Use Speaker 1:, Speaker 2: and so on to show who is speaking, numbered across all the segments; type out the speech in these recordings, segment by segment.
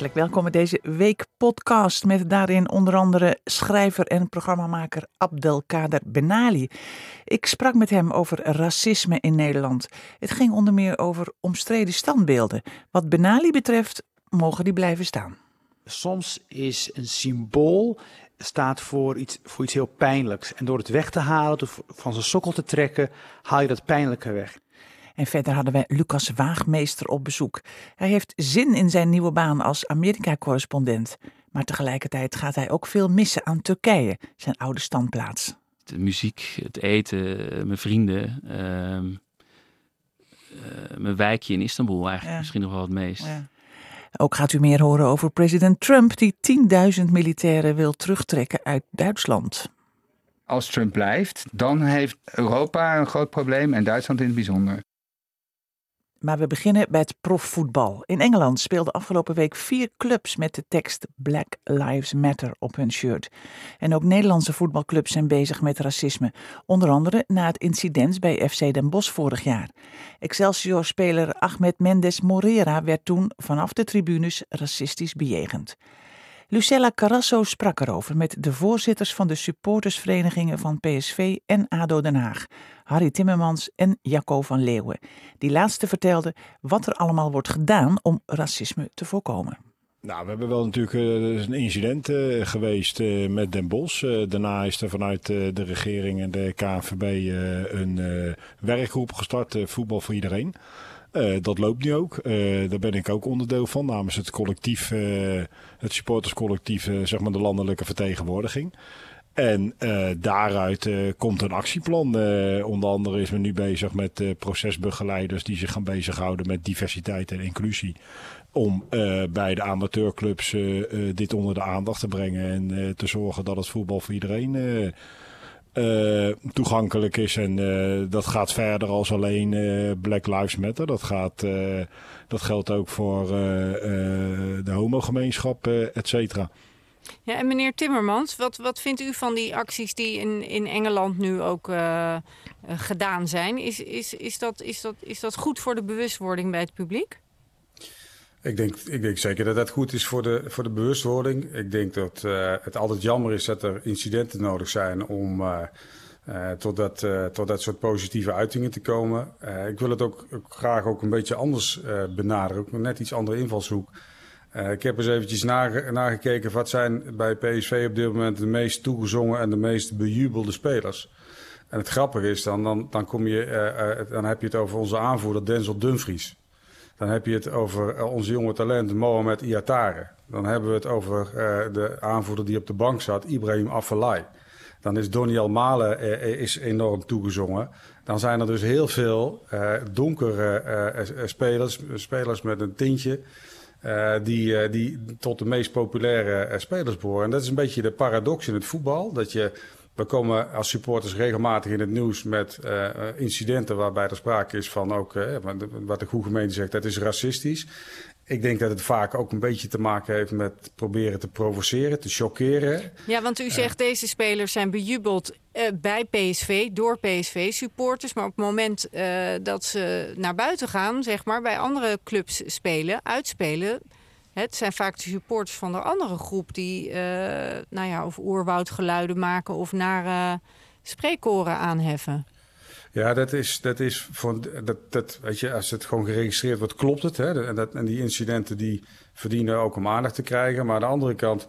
Speaker 1: Welkom bij deze week podcast met daarin onder andere schrijver en programmamaker Abdelkader Benali. Ik sprak met hem over racisme in Nederland. Het ging onder meer over omstreden standbeelden. Wat Benali betreft mogen die blijven staan.
Speaker 2: Soms is een symbool staat voor iets, voor iets heel pijnlijks. En door het weg te halen, van zijn sokkel te trekken, haal je dat pijnlijke weg.
Speaker 1: En verder hadden wij Lucas Waagmeester op bezoek. Hij heeft zin in zijn nieuwe baan als Amerika-correspondent. Maar tegelijkertijd gaat hij ook veel missen aan Turkije, zijn oude standplaats.
Speaker 3: De muziek, het eten, mijn vrienden, ehm, eh, mijn wijkje in Istanbul eigenlijk
Speaker 1: Ja.
Speaker 3: misschien nog wel het meest.
Speaker 1: Ja. Ook gaat u meer horen over president Trump, die 10.000 militairen wil terugtrekken uit Duitsland.
Speaker 4: Als Trump blijft, dan heeft Europa een groot probleem en Duitsland in het bijzonder.
Speaker 1: Maar we beginnen bij het profvoetbal. In Engeland speelden afgelopen week vier clubs met de tekst Black Lives Matter op hun shirt. En ook Nederlandse voetbalclubs zijn bezig met racisme. Onder andere na het incident bij FC Den Bosch vorig jaar. Excelsior-speler Ahmed Mendes Morera werd toen vanaf de tribunes racistisch bejegend. Lucella Carrasso sprak erover met de voorzitters van de supportersverenigingen van PSV en ADO Den Haag, Harry Timmermans en Jacco van Leeuwen. Die laatste vertelde wat er allemaal wordt gedaan om racisme te voorkomen.
Speaker 5: Nou, we hebben wel natuurlijk eh, een incident eh, geweest eh, met Den. Eh, daarna is er vanuit de regering en de KNVB een werkgroep gestart, Voetbal voor Iedereen. Eh, dat loopt nu ook. Eh, daar ben ik ook onderdeel van namens het collectief, eh, het supporterscollectief, zeg maar de landelijke vertegenwoordiging. En daaruit komt een actieplan. Onder andere is men nu bezig met procesbegeleiders die zich gaan bezighouden met diversiteit en inclusie. Om bij de amateurclubs dit onder de aandacht te brengen en te zorgen dat het voetbal voor iedereen eh, toegankelijk is. En eh, dat gaat verder als alleen eh, Black Lives Matter. Dat, gaat, dat geldt ook voor de homogemeenschap, et cetera.
Speaker 6: Ja, en meneer Timmermans, wat, wat vindt u van die acties die in, in Engeland nu ook gedaan zijn? Is, is, is, dat, is, dat, is dat goed voor de bewustwording bij het publiek?
Speaker 7: Ik denk, ik zeker dat dat goed is voor de, voor de bewustwording. Ik denk dat eh, het altijd jammer is dat er incidenten nodig zijn om eh, eh, tot, dat, tot dat soort positieve uitingen te komen. Ik wil het ook, graag ook een beetje anders benaderen, ook net iets andere invalshoek. Ik heb eens eventjes nage- nagekeken wat zijn bij PSV op dit moment de meest toegezongen en de meest bejubelde spelers. En het grappige is dan, dan, dan, kom je, dan heb je het over onze aanvoerder Denzel Dumfries. Dan heb je het over eh, onze jonge talent Mohamed Iatare. Dan hebben we het over eh, de aanvoerder die op de bank zat, Ibrahim Afellay. Dan is Doniel Malen eh, is enorm toegezongen. Dan zijn er dus heel veel donkere spelers, spelers met een tintje. die, die tot de meest populaire spelers behoren. En dat is een beetje de paradox in het voetbal. Dat je, we komen als supporters regelmatig in het nieuws met eh, eh, incidenten waarbij er sprake is van ook, eh, wat de- goede gemeente zegt, dat is racistisch. Ik denk dat het vaak ook een beetje te maken heeft met proberen te provoceren, te choqueren.
Speaker 6: Ja, want u zegt deze spelers zijn bejubeld bij PSV, door PSV-supporters. Maar op het moment dat ze naar buiten gaan, zeg maar, bij andere clubs spelen, uitspelen... Het zijn vaak de supporters van de andere groep die, eh, nou ja, of oerwoudgeluiden maken of naar eh, spreekkoren aanheffen.
Speaker 7: Ja, dat is, dat is voor, dat, dat, weet je, als het gewoon geregistreerd wordt, klopt het. Hè? En, dat, en die incidenten die verdienen ook om aandacht te krijgen. Maar aan de andere kant,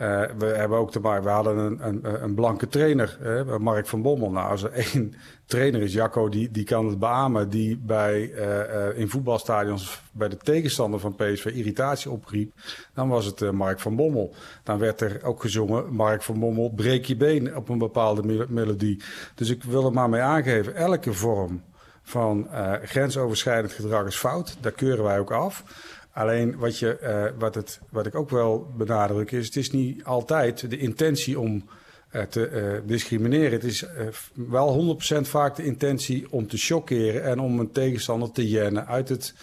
Speaker 7: eh, we hebben ook te we hadden een, een, een blanke trainer, Mark van Bommel. Nou, als er één trainer is, Jacco, die, die kan het beamen, die bij, eh, eh, in voetbalstadions bij de tegenstander van PSV irritatie opriep, dan was het Mark van Bommel. Dan werd er ook gezongen, Mark van Bommel, breek je been op een bepaalde mel- melodie. Dus ik wil er maar mee aangeven, elke vorm van grensoverschrijdend gedrag is fout. Daar keuren wij ook af. Alleen wat, je, eh, wat, het, wat ik ook wel benadruk is, het is niet altijd de intentie om eh, te eh, discrimineren. Het is wel 100% vaak de intentie om te chockeren en om een tegenstander te jennen uit het,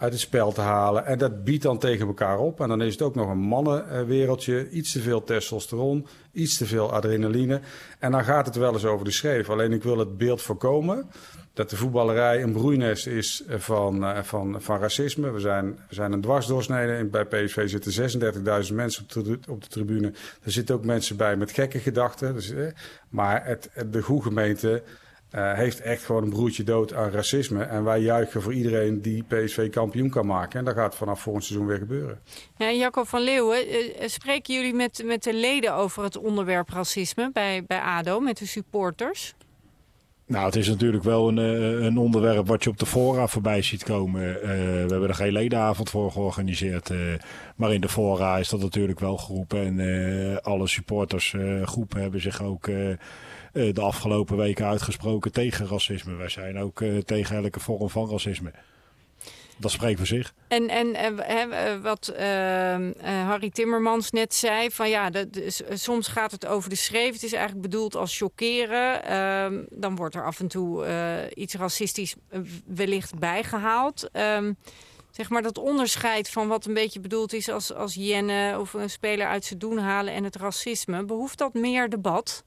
Speaker 7: uit het spel te halen. En dat biedt dan tegen elkaar op. En dan is het ook nog een mannenwereldje. Iets te veel testosteron, iets te veel adrenaline. En dan gaat het wel eens over de schreef. Alleen ik wil het beeld voorkomen dat de voetballerij een broeinest is van, uh, van, van racisme. We zijn, we zijn een dwarsdoorsnede. Bij PSV zitten 36.000 mensen op de, op de tribune. Er zitten ook mensen bij met gekke gedachten. Dus, eh, maar het, de goede gemeente uh, heeft echt gewoon een broertje dood aan racisme. En wij juichen voor iedereen die PSV kampioen kan maken. En dat gaat vanaf volgend seizoen weer gebeuren.
Speaker 6: Ja, Jacob van Leeuwen, uh, spreken jullie met, met de leden over het onderwerp racisme bij, bij ADO, met de supporters?
Speaker 5: Nou, het is natuurlijk wel een, een onderwerp wat je op de fora voorbij ziet komen. Uh, we hebben er geen ledenavond voor georganiseerd. Uh, maar in de fora is dat natuurlijk wel geroepen. En uh, alle supportersgroepen hebben zich ook de afgelopen weken uitgesproken tegen racisme. Wij zijn ook tegen elke vorm van racisme. Dat spreekt voor zich.
Speaker 6: En, en uh, wat uh, Harry Timmermans net zei, van ja, soms gaat het over de schreef. Het is eigenlijk bedoeld als chockeren. Uh, dan wordt er af en toe iets racistisch wellicht bijgehaald. Ehm, zeg maar dat onderscheid van wat een beetje bedoeld is als, als Jenne of een speler uit zijn doen halen en het racisme. Behoeft dat meer debat?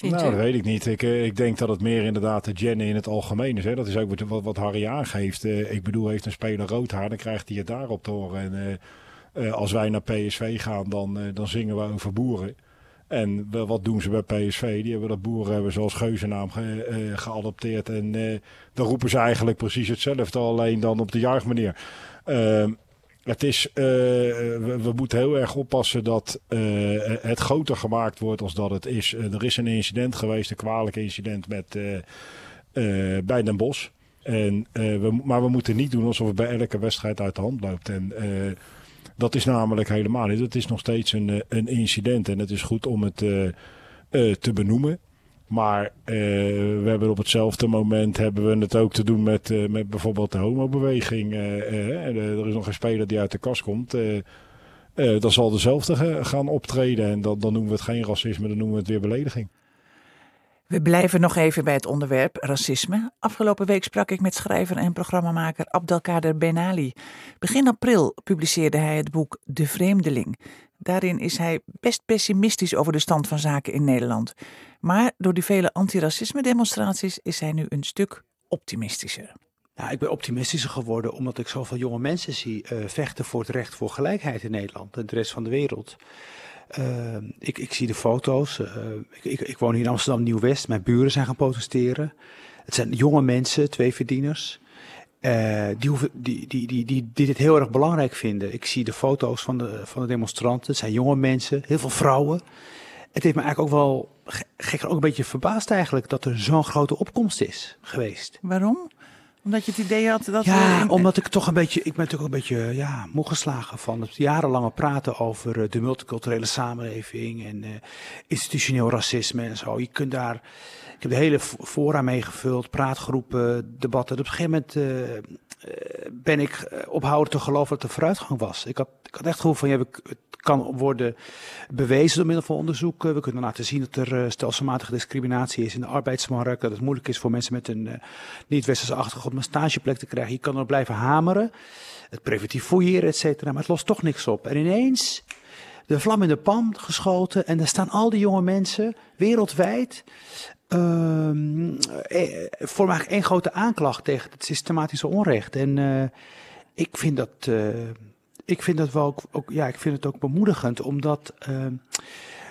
Speaker 5: Nou, dat weet ik niet. Ik, ik denk dat het meer inderdaad de Jenny in het algemeen is. Hè. Dat is ook wat, wat Harry aangeeft. Uh, ik bedoel, heeft een speler rood haar, dan krijgt hij het daarop te horen. En uh, uh, als wij naar PSV gaan, dan, dan zingen we over boeren. En wat doen ze bij PSV? Die hebben dat boeren hebben zoals geuzennaam ge, geadopteerd. En dan roepen ze eigenlijk precies hetzelfde, alleen dan op de juichmanier. Ehm, het is, uh, we, moeten heel erg oppassen dat uh, het groter gemaakt wordt als dat het is. Uh, er is een incident geweest, een kwalijk incident met, bij Den Bosch. En, we, maar we moeten niet doen alsof het bij elke wedstrijd uit de hand loopt. En dat is namelijk helemaal niet. Het is nog steeds een, een incident en het is goed om het te benoemen. Maar uh, we hebben op hetzelfde moment hebben we het ook te doen met, uh, met bijvoorbeeld de homobeweging. Uh, er is nog een speler die uit de kast komt. dan zal dezelfde gaan optreden. En dan, dan noemen we het geen racisme, dan noemen we het weer belediging.
Speaker 1: We blijven nog even bij het onderwerp racisme. Afgelopen week sprak ik met schrijver en programmamaker Abdelkader Benali. Begin april publiceerde hij het boek De Vreemdeling. Daarin is hij best pessimistisch over de stand van zaken in Nederland. Maar door die vele antiracisme-demonstraties is hij nu een stuk optimistischer.
Speaker 2: Ja, ik ben optimistischer geworden omdat ik zoveel jonge mensen zie uh, vechten voor het recht voor gelijkheid in Nederland en de rest van de wereld. Uh, ik, ik, zie de foto's. Uh, ik, ik, ik, woon hier in Amsterdam Nieuw-West. Mijn buren zijn gaan protesteren. Het zijn jonge mensen, twee verdieners. Uh, die, hoeven, die, die, die, die, die dit heel erg belangrijk vinden. Ik zie de foto's van de, van de demonstranten. Het zijn jonge mensen, heel veel vrouwen. Het heeft me eigenlijk ook wel gek ook een beetje verbaasd eigenlijk dat er zo'n grote opkomst is geweest.
Speaker 1: Waarom? Omdat je het idee had dat.
Speaker 2: Ja, omdat ik toch een beetje. Ik ben natuurlijk een beetje ja, moe geslagen van het jarenlange praten over uh, de multiculturele samenleving en uh, institutioneel racisme en zo. Je kunt daar. Ik heb de hele fora meegevuld, praatgroepen, debatten. Op een gegeven moment uh, ben ik ophouden te geloven dat er vooruitgang was. Ik had, ik had echt gevoel van, ja, het kan worden bewezen door middel van onderzoeken. We kunnen laten zien dat er stelselmatige discriminatie is in de arbeidsmarkt. Dat het moeilijk is voor mensen met een niet-westerse achtergrond om een stageplek te krijgen. Je kan er blijven hameren, het preventief fouilleren, et cetera. Maar het lost toch niks op. En ineens de vlam in de pan geschoten. En daar staan al die jonge mensen wereldwijd um, vormen eigenlijk één grote aanklacht tegen het systematische onrecht. En uh, ik vind dat, uh, ik vind dat wel ook, ook, ja, ik vind het ook bemoedigend, omdat uh,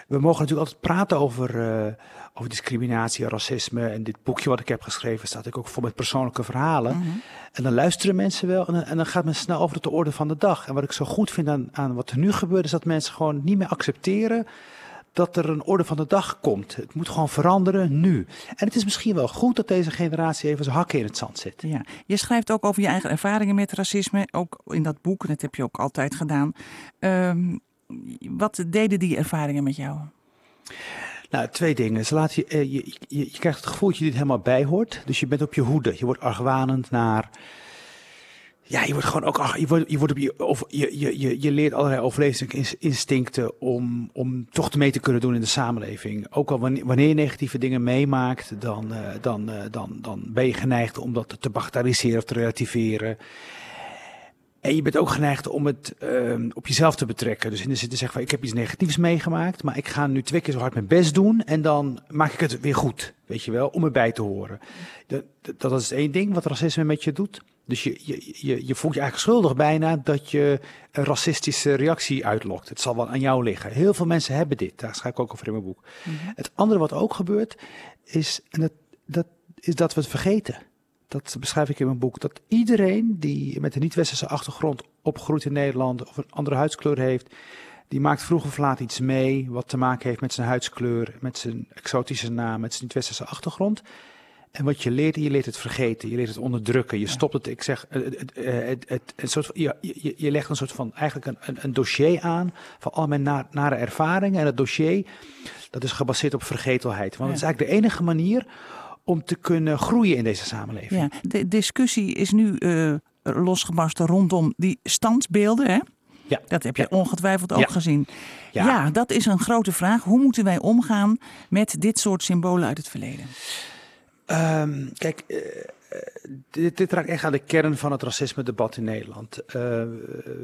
Speaker 2: we mogen natuurlijk altijd praten over, over discriminatie, racisme. En dit boekje wat ik heb geschreven staat ik ook vol met persoonlijke verhalen. Mm -hmm. En dan luisteren mensen wel en dan, en dan gaat men snel over tot de orde van de dag. En wat ik zo goed vind aan, aan wat er nu gebeurt, is dat mensen gewoon niet meer accepteren dat er een orde van de dag komt. Het moet gewoon veranderen nu. En het is misschien wel goed dat deze generatie even zijn hakken in het zand zet.
Speaker 1: Ja, je schrijft ook over je eigen ervaringen met racisme, ook in dat boek. Dat heb je ook altijd gedaan. Um, wat deden die ervaringen met jou?
Speaker 2: Nou, twee dingen. Ze laat je, je, je, je, krijgt het gevoel dat je dit helemaal bijhoort. Dus je bent op je hoede. Je wordt argwanend naar ja, je wordt gewoon ook, ach, je, wordt, je, wordt op je, of je, je, je leert allerlei overlevingsinstincten om, om toch mee te kunnen doen in de samenleving. Ook al wanneer, je negatieve dingen meemaakt, dan, uh, dan, uh, dan, dan ben je geneigd om dat te bagatelliseren of te relativeren. En je bent ook geneigd om het ehm, op jezelf te betrekken. Dus in de zin te zeggen van ik heb iets negatiefs meegemaakt, maar ik ga nu twee keer zo hard mijn best doen en dan maak ik het weer goed, weet je wel, om erbij te horen. Dat is één ding wat racisme met je doet. Dus je, je, je, je voelt je eigenlijk schuldig bijna dat je een racistische reactie uitlokt. Het zal wel aan jou liggen. Heel veel mensen hebben dit. Daar schrijf ik ook over in mijn boek. Het andere wat ook gebeurt is, en dat, dat, is dat we het vergeten. Dat beschrijf ik in mijn boek. Dat iedereen die met een niet-westerse achtergrond opgroeit in Nederland of een andere huidskleur heeft, die maakt vroeg of laat iets mee wat te maken heeft met zijn huidskleur, met zijn exotische naam, met zijn niet-westerse achtergrond. En wat je leert, je leert het vergeten, je leert het onderdrukken, je stopt het, ik zeg, het, het, het, het, soort je, je, je legt een soort van, eigenlijk een, een, een dossier aan van al mijn na, nare ervaringen. En het dossier, dat is gebaseerd op vergetelheid. Want het is eigenlijk de enige manier om te kunnen groeien in deze samenleving.
Speaker 1: Ja, de discussie is nu uh, losgebarsten rondom die standbeelden, hè?
Speaker 2: Ja.
Speaker 1: Dat heb je
Speaker 2: Ja.
Speaker 1: ongetwijfeld ook
Speaker 2: Ja.
Speaker 1: gezien. Ja.
Speaker 2: Ja.
Speaker 1: dat is een grote vraag. Hoe moeten wij omgaan met dit soort symbolen uit het verleden?
Speaker 2: Ehm, kijk, eh, eh, dit, dit raakt echt aan de kern van het racisme-debat in Nederland. Eh,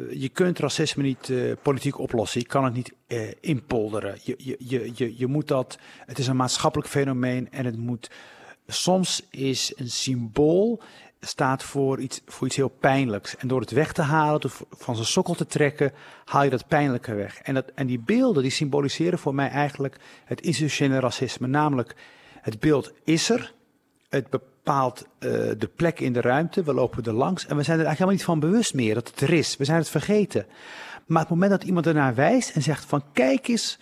Speaker 2: je kunt racisme niet politiek oplossen. Je kan het niet inpolderen. Je, je, je, je, je moet dat. Het is een maatschappelijk fenomeen en het moet. Soms is een symbool staat voor iets, voor iets heel pijnlijks. En door het weg te halen, door van zijn sokkel te trekken, haal je dat pijnlijke weg. En, dat, en die beelden die symboliseren voor mij eigenlijk het institutionele racisme. Namelijk, het beeld is er, het bepaalt eh, de plek in de ruimte. We lopen er langs en we zijn er eigenlijk helemaal niet van bewust meer dat het er is. We zijn het vergeten. Maar het moment dat iemand ernaar wijst en zegt van kijk eens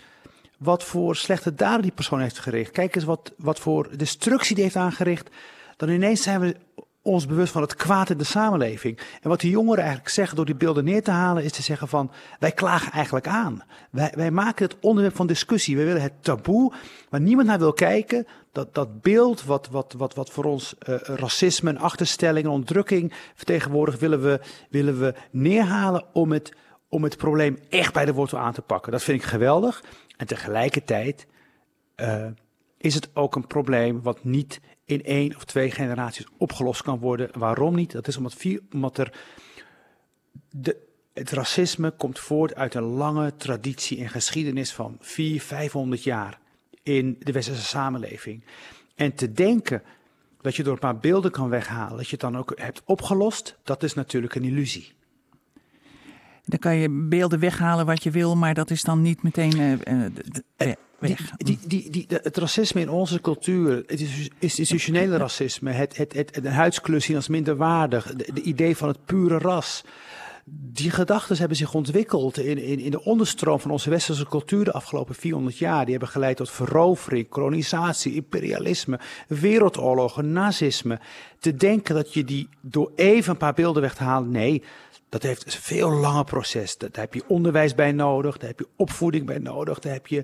Speaker 2: wat voor slechte daden die persoon heeft gericht. Kijk eens wat, wat voor destructie die heeft aangericht. Dan ineens zijn we ons bewust van het kwaad in de samenleving. En wat die jongeren eigenlijk zeggen door die beelden neer te halen, is te zeggen van wij klagen eigenlijk aan. Wij, wij maken het onderwerp van discussie. We willen het taboe waar niemand naar wil kijken. Dat, dat beeld wat, wat, wat, wat voor ons eh, racisme, en achterstelling en onderdrukking vertegenwoordigt, willen we, willen we neerhalen om het, om het probleem echt bij de wortel aan te pakken. Dat vind ik geweldig. En tegelijkertijd eh, is het ook een probleem wat niet in één of twee generaties opgelost kan worden. Waarom niet? Dat is omdat, vier, omdat er de, het racisme komt voort uit een lange traditie en geschiedenis van 400, 500 jaar in de westerse samenleving. En te denken dat je door een paar beelden kan weghalen, dat je het dan ook hebt opgelost, dat is natuurlijk een illusie.
Speaker 1: Dan kan je beelden weghalen wat je wil, maar dat is dan niet meteen eh, eh, weg.
Speaker 2: Die, die, die, het racisme in onze cultuur, het is- institutionele racisme, het, het, het, de huidskleur zien als minderwaardig, de, de idee van het pure ras. Die gedachten hebben zich ontwikkeld in, in, in de onderstroom van onze westerse cultuur de afgelopen 400 jaar. Die hebben geleid tot verovering, kolonisatie, imperialisme, wereldoorlogen, nazisme. Te denken dat je die door even een paar beelden weg te halen, nee, dat heeft een veel langer proces. Daar heb je onderwijs bij nodig, daar heb je opvoeding bij nodig, daar heb je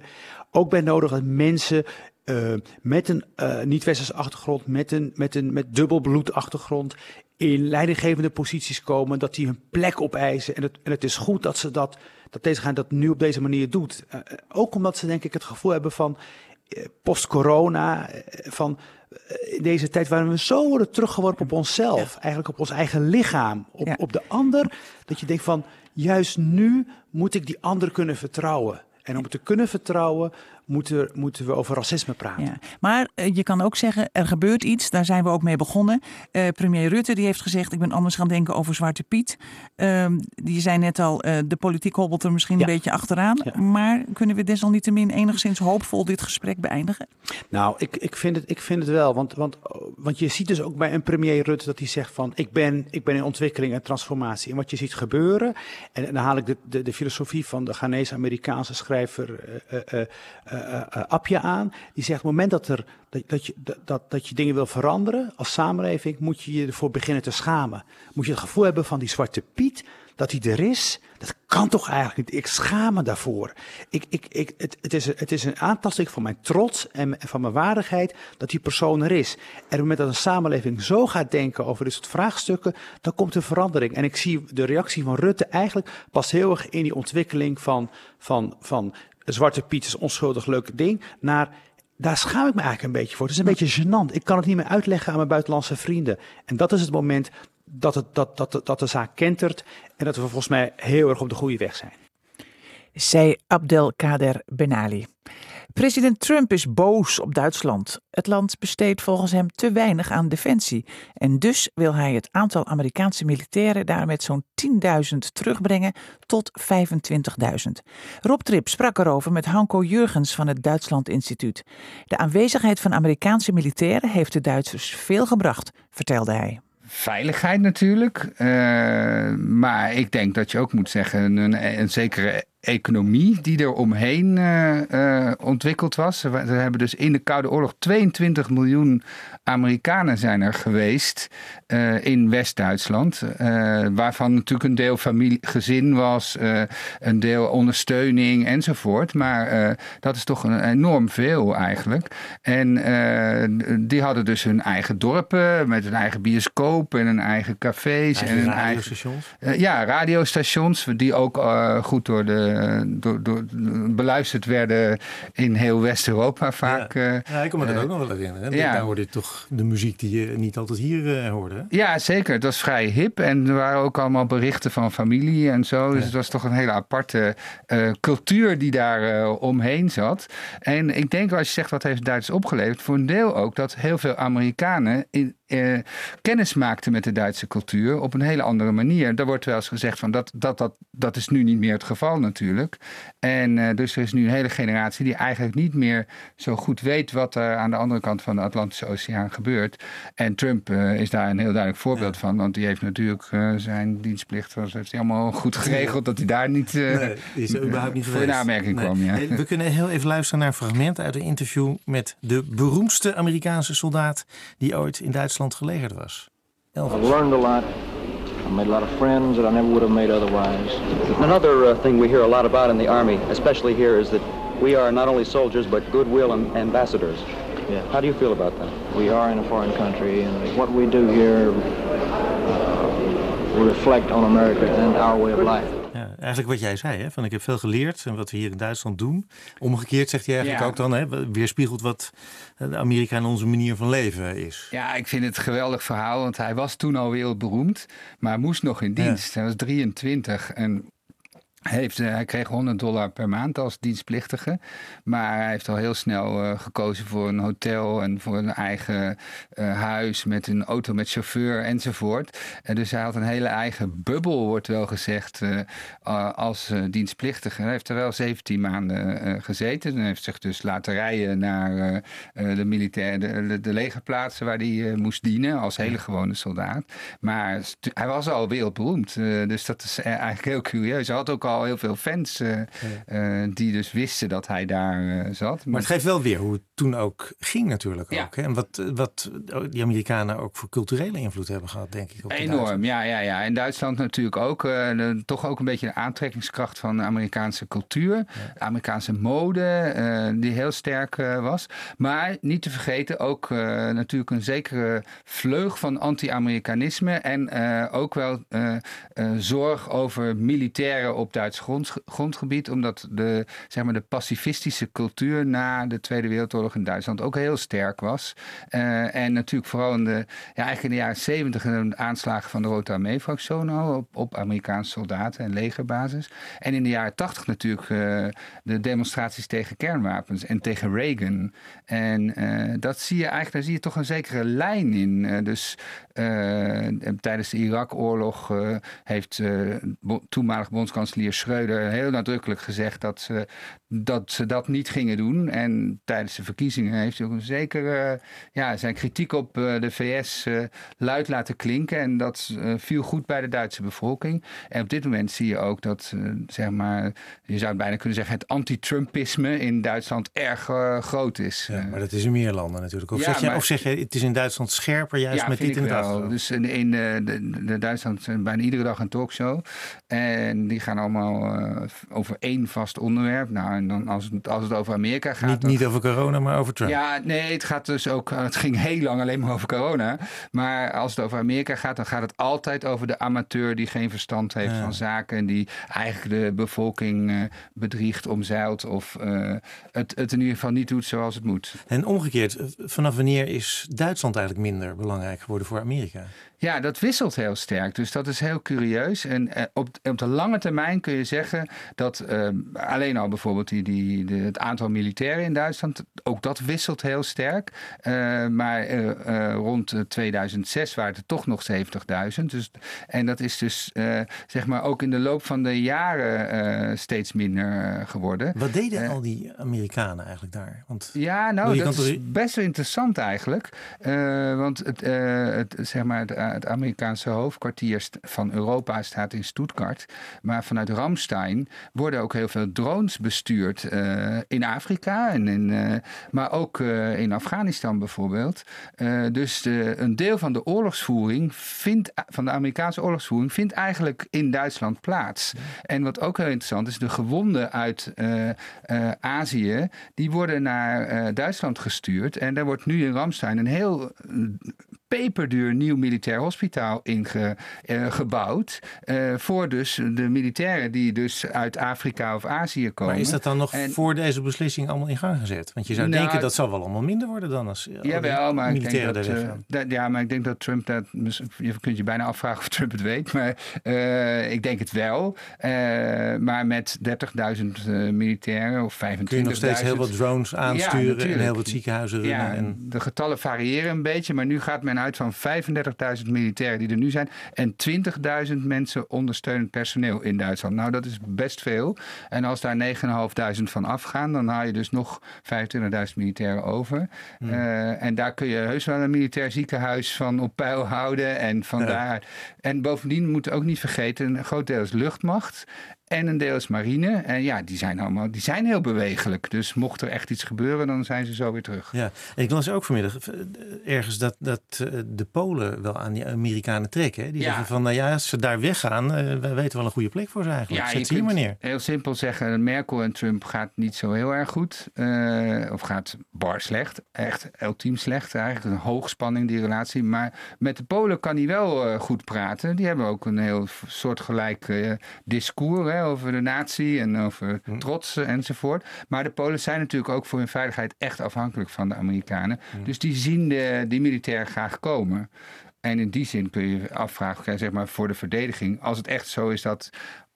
Speaker 2: ook bij nodig dat mensen eh, met een eh, niet-westerse achtergrond, met een met een met dubbelbloed achtergrond in leidinggevende posities komen, dat die hun plek opeisen. En het, en het is goed dat ze dat, dat deze gaan dat nu op deze manier doet. Eh, ook omdat ze denk ik het gevoel hebben van post-corona, van in deze tijd waarin we zo worden teruggeworpen op onszelf, eigenlijk op ons eigen lichaam, op,
Speaker 1: Ja.
Speaker 2: op de ander, dat je denkt van juist nu moet ik die ander kunnen vertrouwen. En om te kunnen vertrouwen moeten, moeten we over racisme praten.
Speaker 1: Ja. Maar eh, je kan ook zeggen, er gebeurt iets. Daar zijn we ook mee begonnen. Eh, premier Rutte die heeft gezegd, ik ben anders gaan denken over Zwarte Piet. Ehm, die zei net al, eh, de politiek hobbelt er misschien
Speaker 2: Ja.
Speaker 1: een beetje achteraan.
Speaker 2: Ja.
Speaker 1: Maar kunnen we desalniettemin enigszins hoopvol dit gesprek beëindigen?
Speaker 2: Nou, ik, ik, vind het, ik vind het wel. Want, want, want je ziet dus ook bij een premier Rutte dat hij zegt van ik ben, ik ben in ontwikkeling en transformatie. En wat je ziet gebeuren, en, dan haal ik de, de, de filosofie van de Ghanese-Amerikaanse schrijver eh, eh, eh, Appia aan. Die zegt op het moment dat, er, dat, dat, je, dat- dat, je dingen wil veranderen als samenleving, moet je je ervoor beginnen te schamen. Moet je het gevoel hebben van die zwarte Piet, dat hij er is. Dat kan toch eigenlijk niet? Ik schaam me daarvoor. Ik, ik, ik, het, het, is, het is een aantasting van mijn trots en, en van mijn waardigheid dat die persoon er is. En op het moment dat een samenleving zo gaat denken over dit soort vraagstukken, dan komt er verandering. En ik zie de reactie van Rutte eigenlijk pas heel erg in die ontwikkeling van, van, van Zwarte Piet is onschuldig leuk ding, naar daar schaam ik me eigenlijk een beetje voor. Het is een beetje gênant. Ik kan het niet meer uitleggen aan mijn buitenlandse vrienden. En dat is het moment dat, het, dat, dat, dat de zaak kentert en dat we volgens mij heel erg op de goede weg zijn.
Speaker 1: Zei Abdelkader Benali. President Trump is boos op Duitsland. Het land besteedt volgens hem te weinig aan defensie. En dus wil hij het aantal Amerikaanse militairen daar met zo'n 10.000 terugbrengen tot 25.000. Rob Trip sprak erover met Hanko Jurgens van het Duitsland Instituut. De aanwezigheid van Amerikaanse militairen heeft de Duitsers veel gebracht, vertelde hij
Speaker 4: veiligheid natuurlijk. Uh, maar ik denk dat je ook moet zeggen, een, een zekere economie die er omheen uh, ontwikkeld was. We, hebben dus in de Koude Oorlog 22 miljoen Amerikanen zijn er geweest uh, in West-Duitsland. waarvan natuurlijk een deel familie, gezin was, een deel ondersteuning enzovoort. Maar dat is toch een enorm veel eigenlijk. En die hadden dus hun eigen dorpen met een eigen bioscoop en een eigen cafés.
Speaker 8: en radiostations?
Speaker 4: Eigen, ja, radiostations die ook goed door de eh, door, door, beluisterd werden in heel West-Europa vaak.
Speaker 8: Ja. Eh, ja, ik kan me dat eh, ook nog wel herinneren. Ja. Daar hoorde je toch de muziek die je niet altijd hier hoorde.
Speaker 4: Ja, zeker. Het was vrij hip en er waren ook allemaal berichten van familie en zo. Dus het was toch een hele aparte cultuur die daar omheen zat. En ik denk als je zegt wat heeft Duits opgeleverd, voor een deel ook dat heel veel Amerikanen in, eh, kennis maakte met de Duitse cultuur op een hele andere manier. Daar wordt wel eens gezegd van dat, dat, dat, dat is nu niet meer het geval natuurlijk. En uh, dus er is nu een hele generatie die eigenlijk niet meer zo goed weet wat er aan de andere kant van de Atlantische Oceaan gebeurt. En Trump uh, is daar een heel duidelijk voorbeeld van, want die heeft natuurlijk zijn dienstplicht, was, heeft hij allemaal goed geregeld dat hij daar niet, nee,
Speaker 8: is überhaupt niet
Speaker 4: voor in aanmerking nee. kwam. Ja.
Speaker 8: We kunnen heel even luisteren naar een fragment uit een interview met de beroemdste Amerikaanse soldaat die ooit in Duitsland Duitsland gelegerd was.
Speaker 9: Elvis. I've learned a lot. I made a lot of friends that I never would have made otherwise. Another uh, thing we hear a lot about in the Army, especially here, is that we are not only soldiers but goodwill and ambassadors. Yeah. How do you feel about that? We are in a foreign country, and what we do here uh, reflect on America and our way of life.
Speaker 8: Ja, eigenlijk wat jij zei, hè? van ik heb veel geleerd en wat we hier in Duitsland doen. Omgekeerd zegt hij eigenlijk ook dan, hè? weerspiegelt wat Amerika en onze manier van leven is.
Speaker 4: Ja, ik vind het een geweldig verhaal, want hij was toen al wereldberoemd, maar moest nog in dienst. Hij was 23 en heeft, eh, hij kreeg 100 dollar per maand als dienstplichtige. Maar hij heeft al heel snel uh, gekozen voor een hotel en voor een eigen uh, huis met een auto met chauffeur enzovoort. En dus hij had een hele eigen bubbel, wordt wel gezegd, als dienstplichtige. Hij heeft er wel 17 maanden gezeten. En heeft zich dus laten rijden naar de, militair, de, de, legerplaatsen waar hij moest dienen als hele gewone soldaat. Maar hij was al wereldberoemd. dus dat is eigenlijk heel curieus. Hij had ook al heel veel fans uh, uh, die dus wisten dat hij daar uh, zat.
Speaker 8: Maar, maar, het geeft wel weer hoe het toen ook ging natuurlijk ja. ook. Hè? En wat, wat die Amerikanen ook voor culturele invloed hebben gehad, denk ik. Op
Speaker 4: Enorm, ja, ja, ja. En Duitsland natuurlijk ook. De, toch ook een beetje de aantrekkingskracht van de Amerikaanse cultuur. Ja. Amerikaanse mode, die heel sterk was. Maar niet te vergeten ook natuurlijk een zekere vleug van anti-Amerikanisme. En ook wel zorg over militairen op Duits grond, grondgebied, omdat de, zeg maar, de pacifistische cultuur na de Tweede Wereldoorlog in Duitsland ook heel sterk was. Uh, en natuurlijk vooral in de, ja, eigenlijk in de jaren zeventig de aanslagen van de Rota Armee op, op Amerikaanse soldaten en legerbasis. En in de jaren tachtig natuurlijk uh, de demonstraties tegen kernwapens en tegen Reagan. En uh, dat zie je eigenlijk, daar zie je toch een zekere lijn in. dus tijdens de Irak-oorlog heeft toenmalig bondskanselier Schreuder heel nadrukkelijk gezegd dat ze, dat ze dat niet gingen doen. En tijdens de verkiezingen heeft hij ook een zekere ja, zijn kritiek op eh, de VS eh, luid laten klinken. En dat viel goed bij de Duitse bevolking. En op dit moment zie je ook dat, zeg maar, je zou bijna kunnen zeggen, het anti-Trumpisme in Duitsland erg groot is.
Speaker 8: Ja, maar dat is in meer landen natuurlijk. Of, zeg je, of zeg je, het is in Duitsland scherper, juist met dit in
Speaker 4: Dus in, in de, de, de Duitsland zijn bijna iedere dag een talkshow. En die gaan allemaal uh, over één vast onderwerp. Nou, en dan als het, als het over Amerika gaat.
Speaker 8: Niet, niet over corona, maar over Trump.
Speaker 4: Ja, nee, het gaat dus ook. Het ging heel lang alleen maar over corona. Maar als het over Amerika gaat, dan gaat het altijd over de amateur die geen verstand heeft van zaken. En die eigenlijk de bevolking uh, bedriegt, omzeilt. Of uh, het, het in ieder geval niet doet zoals het moet.
Speaker 8: En omgekeerd, vanaf wanneer is Duitsland eigenlijk minder belangrijk geworden voor Amerika?
Speaker 4: Ja, dat wisselt heel sterk. Dus dat is heel curieus. En eh, op, op de lange termijn kun je zeggen dat eh, alleen al bijvoorbeeld die, die, de, het aantal militairen in Duitsland, ook dat wisselt heel sterk. Uh, maar rond 2006 waren het toch nog 70.000. Dus, en dat is dus zeg maar ook in de loop van de jaren steeds minder geworden.
Speaker 8: Wat deden al die Amerikanen eigenlijk daar?
Speaker 4: Want, ja, nou, dat is best wel interessant eigenlijk. want het, het, zeg maar, het het Amerikaanse hoofdkwartier van Europa staat in Stuttgart. Maar vanuit Ramstein worden ook heel veel drones bestuurd uh, in Afrika, en in, uh, maar ook uh, in Afghanistan bijvoorbeeld. dus de, een deel van de oorlogsvoering vindt, van de Amerikaanse oorlogsvoering vindt eigenlijk in Duitsland plaats. En wat ook heel interessant is, de gewonden uit Azië, die worden naar Duitsland gestuurd. En daar wordt nu in Ramstein een heel peperduur nieuw militair hospitaal ingebouwd. Uh, uh, voor dus de militairen die dus uit Afrika of Azië komen.
Speaker 8: Maar is dat dan nog voor deze beslissing allemaal in gang gezet? Want je zou nou, denken dat zal wel allemaal minder worden dan als
Speaker 4: jawel, maar ik denk dat, dat, Ja, maar ik denk dat Trump dat... Je kunt je bijna afvragen of Trump het weet. Maar ik denk het wel. maar met 30.000 militairen of 25.000...
Speaker 8: Kun je nog steeds heel wat drones aansturen ja, en heel wat ziekenhuizen runnen. Ja, en...
Speaker 4: de getallen variëren een beetje. Maar nu gaat men uit van 35.000 militairen die er nu zijn en 20.000 mensen ondersteunend personeel in Duitsland. Nou, dat is best veel. En als daar 9.500 van afgaan, dan haal je dus nog 25.000 militairen over. Hmm. Uh, en daar kun je heus wel een militair ziekenhuis van op peil houden. En vandaar. En bovendien moet ook niet vergeten, een groot deel is luchtmacht. En een deel is marine. En ja, die zijn allemaal die zijn heel bewegelijk. Dus mocht er echt iets gebeuren, dan zijn ze zo weer terug.
Speaker 8: Ja, en ik las ook vanmiddag eh, ergens dat, dat eh, de Polen wel aan die Amerikanen trekken. Die zeggen van, nou ja, als ze daar weggaan, uh, we weten wel een goede plek voor ze eigenlijk. Ja, Zet ze hier meneer.
Speaker 4: Heel simpel zeggen, Merkel en Trump gaat niet zo heel erg goed. Uh, of gaat bar slecht. Echt ultiem slecht. Eigenlijk een hoogspanning die relatie. Maar met de Polen kan hij wel goed praten. Die hebben ook een heel soortgelijk discours over de natie en over hm. trots enzovoort. Maar de Polen zijn natuurlijk ook voor hun veiligheid echt afhankelijk van de Amerikanen. Hm. Dus die zien de, die militair graag komen. En in die zin kun je afvragen, zeg maar, voor de verdediging, als het echt zo is dat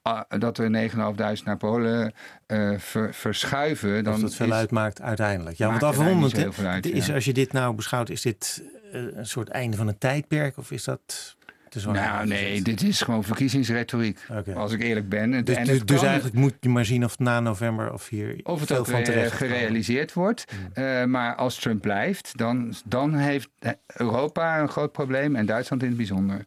Speaker 4: uh, dat er 9.500 naar Polen uh, ver, verschuiven. Dan
Speaker 8: of dat veel is, uitmaakt uiteindelijk. Ja, want afrondend, is, als je dit nou beschouwt, is dit uh, een soort einde van een tijdperk? Of is dat
Speaker 4: nou, nee, dit is gewoon verkiezingsretoriek. Als ik eerlijk ben.
Speaker 8: Dus, dus, dus, eigenlijk moet je maar zien of na november of hier
Speaker 4: of het ook van terecht gerealiseerd wordt. Hmm. Uh, maar als Trump blijft, dan, dan heeft Europa een groot probleem en Duitsland in het bijzonder.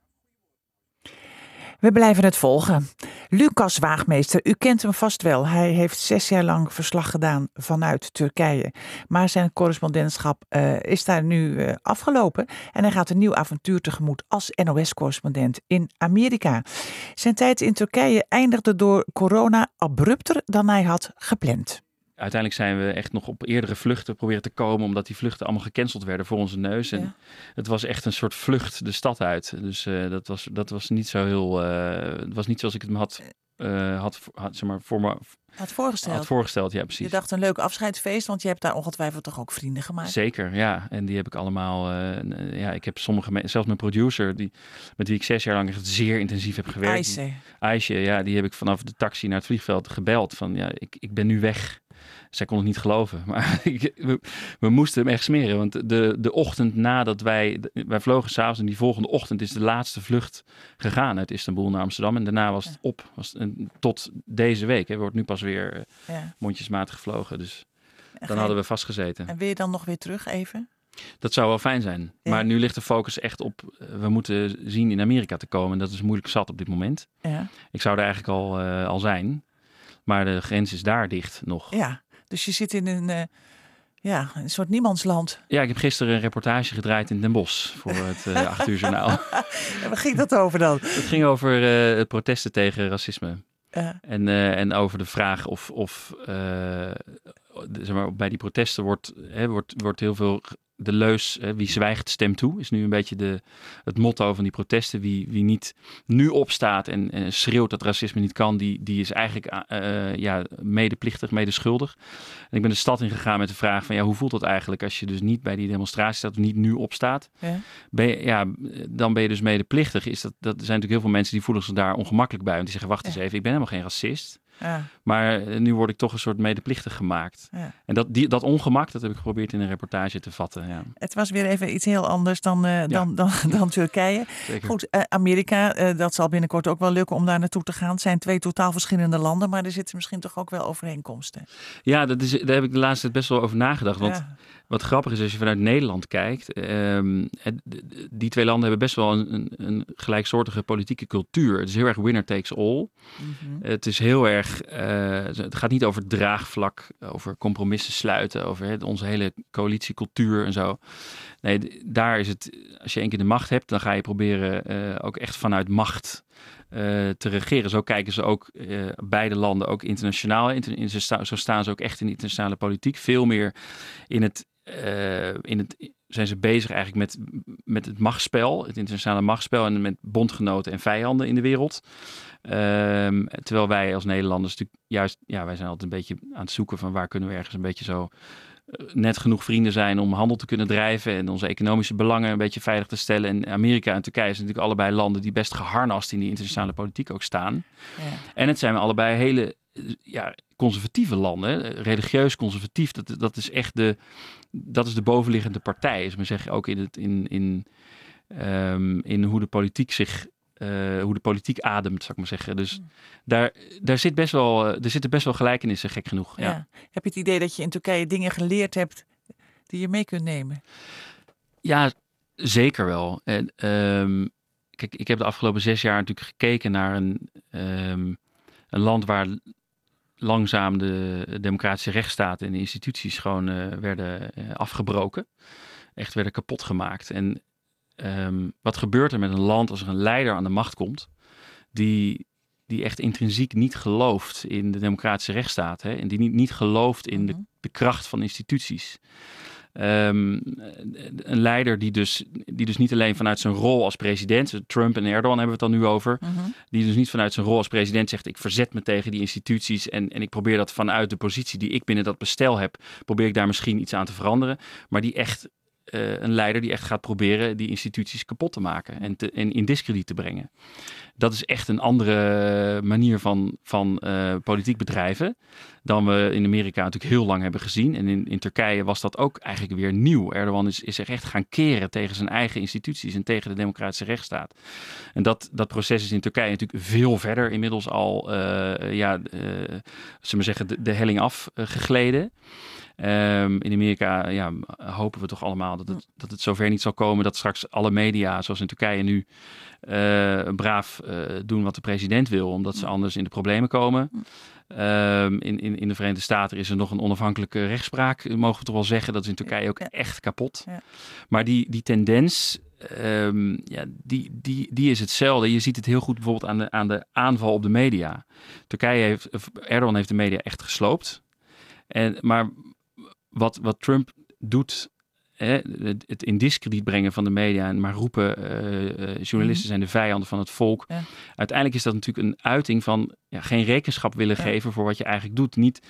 Speaker 1: We blijven het volgen. Lucas Waagmeester, u kent hem vast wel. Hij heeft zes jaar lang verslag gedaan vanuit Turkije. Maar zijn correspondentschap uh, is daar nu uh, afgelopen. En hij gaat een nieuw avontuur tegemoet als NOS-correspondent in Amerika. Zijn tijd in Turkije eindigde door corona abrupter dan hij had gepland
Speaker 3: uiteindelijk zijn we echt nog op eerdere vluchten proberen te komen, omdat die vluchten allemaal gecanceld werden voor onze neus. En het was echt een soort vlucht de stad uit. Dus uh, dat, was, dat was niet zo heel. Uh, het was niet zoals ik het me had, uh, had, had, zeg maar, voor me.
Speaker 1: Had voorgesteld.
Speaker 3: Had voorgesteld, ja, precies.
Speaker 1: Je dacht een leuk afscheidsfeest, want je hebt daar ongetwijfeld toch ook vrienden gemaakt.
Speaker 3: Zeker, ja. En die heb ik allemaal. ja, ik heb sommige mensen, zelfs mijn producer, die, met wie ik zes jaar lang echt zeer intensief heb gewerkt.
Speaker 1: Aisje.
Speaker 3: Aisje, ja, die heb ik vanaf de taxi naar het vliegveld gebeld. Van ja, ik, ik ben nu weg. Zij kon het niet geloven. Maar we, we, moesten hem echt smeren. Want de, de ochtend nadat wij... Wij vlogen s'avonds en die volgende ochtend is de laatste vlucht gegaan uit Istanbul naar Amsterdam. En daarna was het op. Was tot deze week. Hè, wordt nu pas weer eh, ja. mondjesmaat gevlogen. Dus dan hadden we vastgezeten.
Speaker 1: En wil je dan nog weer terug even?
Speaker 3: Dat zou wel fijn zijn. Maar nu ligt de focus echt op, eh, we moeten zien in Amerika te komen. Dat is moeilijk zat op dit moment.
Speaker 1: Ja.
Speaker 3: Ik zou er eigenlijk al, uh, al zijn. Maar de grens is daar dicht nog.
Speaker 1: Ja. Dus je zit in een, uh, ja, een soort niemandsland.
Speaker 3: Ja, ik heb gisteren een reportage gedraaid in Den Bosch voor het uh, 8 uur journaal.
Speaker 1: en waar ging dat over dan?
Speaker 3: Het ging over uh, het protesten tegen racisme. En, en over de vraag of, of zeg maar, bij die protesten wordt, hè, wordt, wordt heel veel de leus, wie zwijgt stemt toe, is nu een beetje de, het motto van die protesten. Wie, wie niet nu opstaat en, en schreeuwt dat racisme niet kan, die, die is eigenlijk uh, ja, medeplichtig, medeschuldig. En ik ben de stad ingegaan met de vraag van ja, hoe voelt dat eigenlijk als je dus niet bij die demonstratie staat of niet nu opstaat? Ja. Ben je, ja, dan ben je dus medeplichtig. Is dat, dat er zijn natuurlijk heel veel mensen die voelen zich daar ongemakkelijk bij. Want die zeggen, wacht eens even, ik ben helemaal geen racist. Ja. Maar eh, nu word ik toch een soort medeplichtig gemaakt. Ja. En dat, die, dat ongemak, dat heb ik geprobeerd in een reportage te vatten. Ja.
Speaker 1: Het was weer even iets heel anders dan, uh, dan, dan, dan, Turkije. Goed, uh, Amerika, dat zal binnenkort ook wel lukken om daar naartoe te gaan. Het zijn twee totaal verschillende landen, maar er zitten misschien toch ook wel overeenkomsten.
Speaker 3: Ja, dat is, daar heb ik de laatste tijd best wel over nagedacht. Want wat grappig is als je vanuit Nederland kijkt, um, die twee landen hebben best wel een, een, een, gelijksoortige politieke cultuur. Het is heel erg winner takes all. Mhm. Het is heel erg, uh, het gaat niet over draagvlak, over compromissen sluiten, over onze hele coalitiecultuur en zo. Nee, daar is het, als je één keer de macht hebt, dan ga je proberen uh, ook echt vanuit macht uh, te regeren. Zo kijken ze ook uh, beide landen, ook internationaal. In, in, zo staan ze ook echt in de internationale politiek. Veel meer in het uh, in het, zijn ze bezig eigenlijk met, met het machtsspel, het internationale machtsspel en met bondgenoten en vijanden in de wereld. Um, terwijl wij als Nederlanders natuurlijk juist, ja, wij zijn altijd een beetje aan het zoeken van waar kunnen we ergens een beetje zo uh, net genoeg vrienden zijn om handel te kunnen drijven en onze economische belangen een beetje veilig te stellen. En Amerika en Turkije zijn natuurlijk allebei landen die best geharnast in die internationale politiek ook staan. Ja. En het zijn allebei hele ja, conservatieve landen, religieus conservatief, dat, dat is echt de, dat is de bovenliggende partij. Is maar zeggen ook in, het, in, in, um, in hoe de politiek zich uh, hoe de politiek ademt, zou ik maar zeggen. Dus mm. daar, daar zit best wel, er zitten best wel gelijkenissen, gek genoeg. Ja. ja.
Speaker 1: Heb je het idee dat je in Turkije dingen geleerd hebt die je mee kunt nemen?
Speaker 3: Ja, zeker wel. En, um, kijk, ik heb de afgelopen zes jaar natuurlijk gekeken naar een, um, een land waar langzaam de democratische rechtsstaat en de instituties gewoon uh, werden uh, afgebroken. Echt werden kapot gemaakt. En um, wat gebeurt er met een land als er een leider aan de macht komt, die, die echt intrinsiek niet gelooft in de democratische rechtsstaat hè, en die niet, niet gelooft in de, mhm. de kracht van instituties. Um, een leider die dus, die dus niet alleen vanuit zijn rol als president, Trump en Erdogan hebben we het dan nu over, uh mhm. -huh. die dus niet vanuit zijn rol als president zegt ik verzet me tegen die instituties en, en ik probeer dat vanuit de positie die ik binnen dat bestel heb, probeer ik daar misschien iets aan te veranderen, maar die echt uh, een leider die echt gaat proberen die instituties kapot te maken en, en in discrediet te brengen. Dat is echt een andere manier van, van uh, politiek bedrijven dan we in Amerika natuurlijk heel lang hebben gezien. En in, in Turkije was dat ook eigenlijk weer nieuw. Erdogan is, is echt gaan keren tegen zijn eigen instituties en tegen de democratische rechtsstaat. En dat, dat proces is in Turkije natuurlijk veel verder inmiddels al, uh, ja, zullen we zeggen, de helling afgegleden. Um, in Amerika ja, hopen we toch allemaal dat het, dat het zover niet zal komen dat straks alle media, zoals in Turkije nu, uh, braaf uh, doen wat de president wil, omdat ze anders in de problemen komen. Um, in, in, in de Verenigde Staten is er nog een onafhankelijke rechtspraak, mogen we toch wel zeggen. Dat is in Turkije ook echt kapot. Maar die, die tendens, um, ja, die, die, die is hetzelfde. Je ziet het heel goed bijvoorbeeld aan de, aan de aanval op de media. Turkije heeft, Erdogan heeft de media echt gesloopt. En, maar wat, wat Trump doet, hè, het in discrediet brengen van de media en maar roepen uh, journalisten mhm. zijn de vijanden van het volk. Ja. Uiteindelijk is dat natuurlijk een uiting van ja, geen rekenschap willen ja. geven voor wat je eigenlijk doet. Niet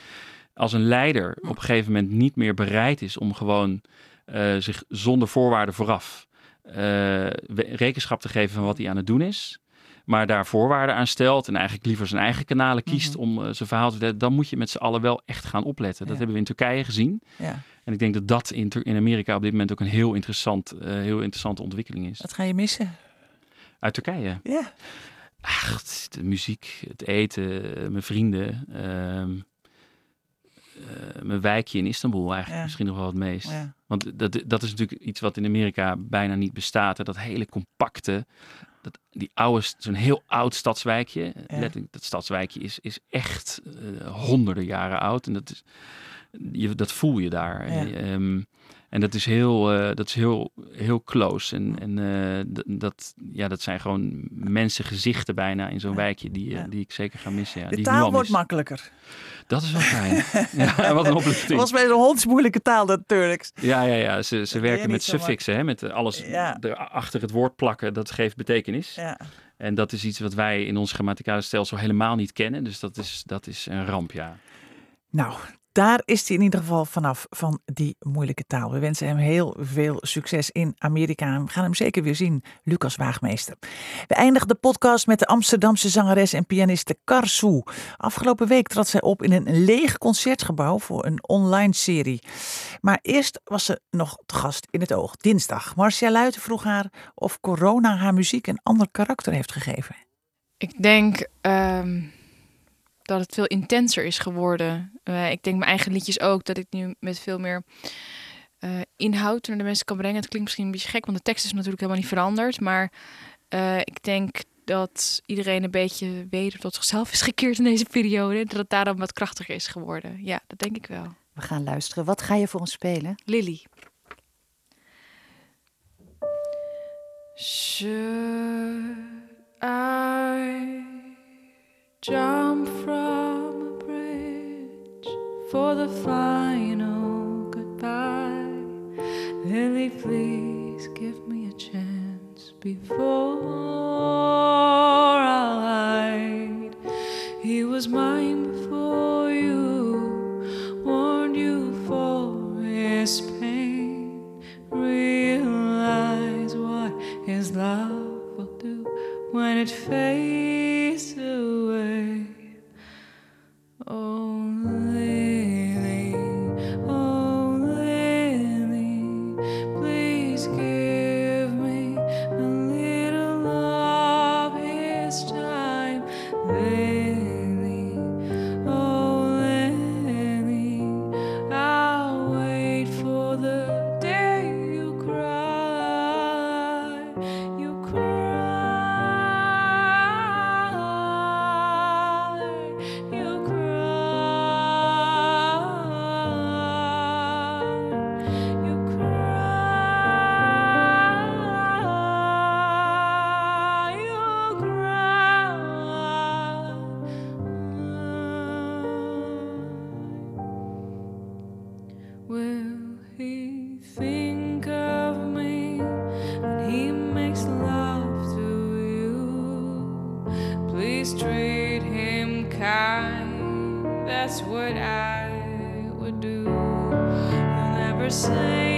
Speaker 3: als een leider op een gegeven moment niet meer bereid is om gewoon uh, zich zonder voorwaarden vooraf rekenschap te geven van wat hij aan het doen is maar daar voorwaarden aan stelt en eigenlijk liever zijn eigen kanalen kiest mm -hmm. om uh, zijn verhaal te vertellen, dan moet je met z'n allen wel echt gaan opletten. Dat ja. hebben we in Turkije gezien. Ja. En ik denk dat dat in, in, Amerika op dit moment ook een heel, interessant, uh, heel interessante ontwikkeling is.
Speaker 1: Wat ga je missen?
Speaker 3: Uit Turkije?
Speaker 1: Ja.
Speaker 3: Ach, de muziek, het eten, mijn vrienden. Uh, mijn wijkje in Istanbul eigenlijk ja. misschien nog wel het meest. Ja. Want dat, dat is natuurlijk iets wat in Amerika bijna niet bestaat. Hè? Dat hele compacte, dat, die oude, zo'n heel oud stadswijkje. Ja. Letterlijk, dat stadswijkje is, is echt uh, honderden jaren oud. En dat, is, je, dat voel je daar. Ja. Um, En dat is heel, uh, dat is heel, heel close. En, en uh, dat, ja, dat zijn gewoon mensengezichten bijna in zo'n wijkje die, uh, die ik zeker ga missen. Ja,
Speaker 1: de
Speaker 3: die
Speaker 1: taal wordt makkelijker.
Speaker 3: Dat is wel fijn. ja, wat een opluchting.
Speaker 1: Het was bij de hondsmoeilijke taal, dat Turks.
Speaker 3: Ja, ja, ja. Ze, ze werken met suffixen, hè, met alles ja. achter het woord plakken. Dat geeft betekenis.
Speaker 1: Ja.
Speaker 3: En dat is iets wat wij in ons grammaticale stelsel helemaal niet kennen. Dus dat is, dat is een ramp, ja.
Speaker 1: Nou, daar is hij in ieder geval vanaf van die moeilijke taal. We wensen hem heel veel succes in Amerika. We gaan hem zeker weer zien, Lucas Waagmeester. We eindigen de podcast met de Amsterdamse zangeres en pianiste Karsu. Afgelopen week trad zij op in een leeg concertgebouw voor een online serie. Maar eerst was ze nog te gast in het oog. Dinsdag. Marcia Luiten vroeg haar of corona haar muziek een ander karakter heeft gegeven.
Speaker 10: Ik denk... Um dat het veel intenser is geworden. Uh, ik denk mijn eigen liedjes ook, dat ik nu met veel meer uh, inhoud naar de mensen kan brengen. Het klinkt misschien een beetje gek, want de tekst is natuurlijk helemaal niet veranderd. Maar uh, ik denk dat iedereen een beetje weder tot zichzelf is gekeerd in deze periode. Dat het daarom wat krachtiger is geworden. Ja, dat denk ik wel.
Speaker 11: We gaan luisteren. Wat ga je voor ons spelen?
Speaker 10: Lily. Should I jump from a bridge for the final goodbye. Lily, please give me a chance before I lied. He was mine makes love to you? Please treat him kind. That's what I would do. He'll never say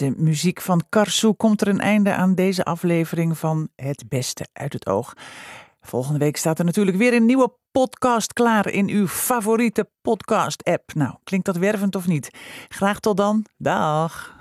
Speaker 1: met de muziek van Karsu komt er een einde aan deze aflevering van Het Beste uit het Oog. Volgende week staat er natuurlijk weer een nieuwe podcast klaar in uw favoriete podcast-app. Nou, klinkt dat wervend of niet? Graag tot dan. Dag.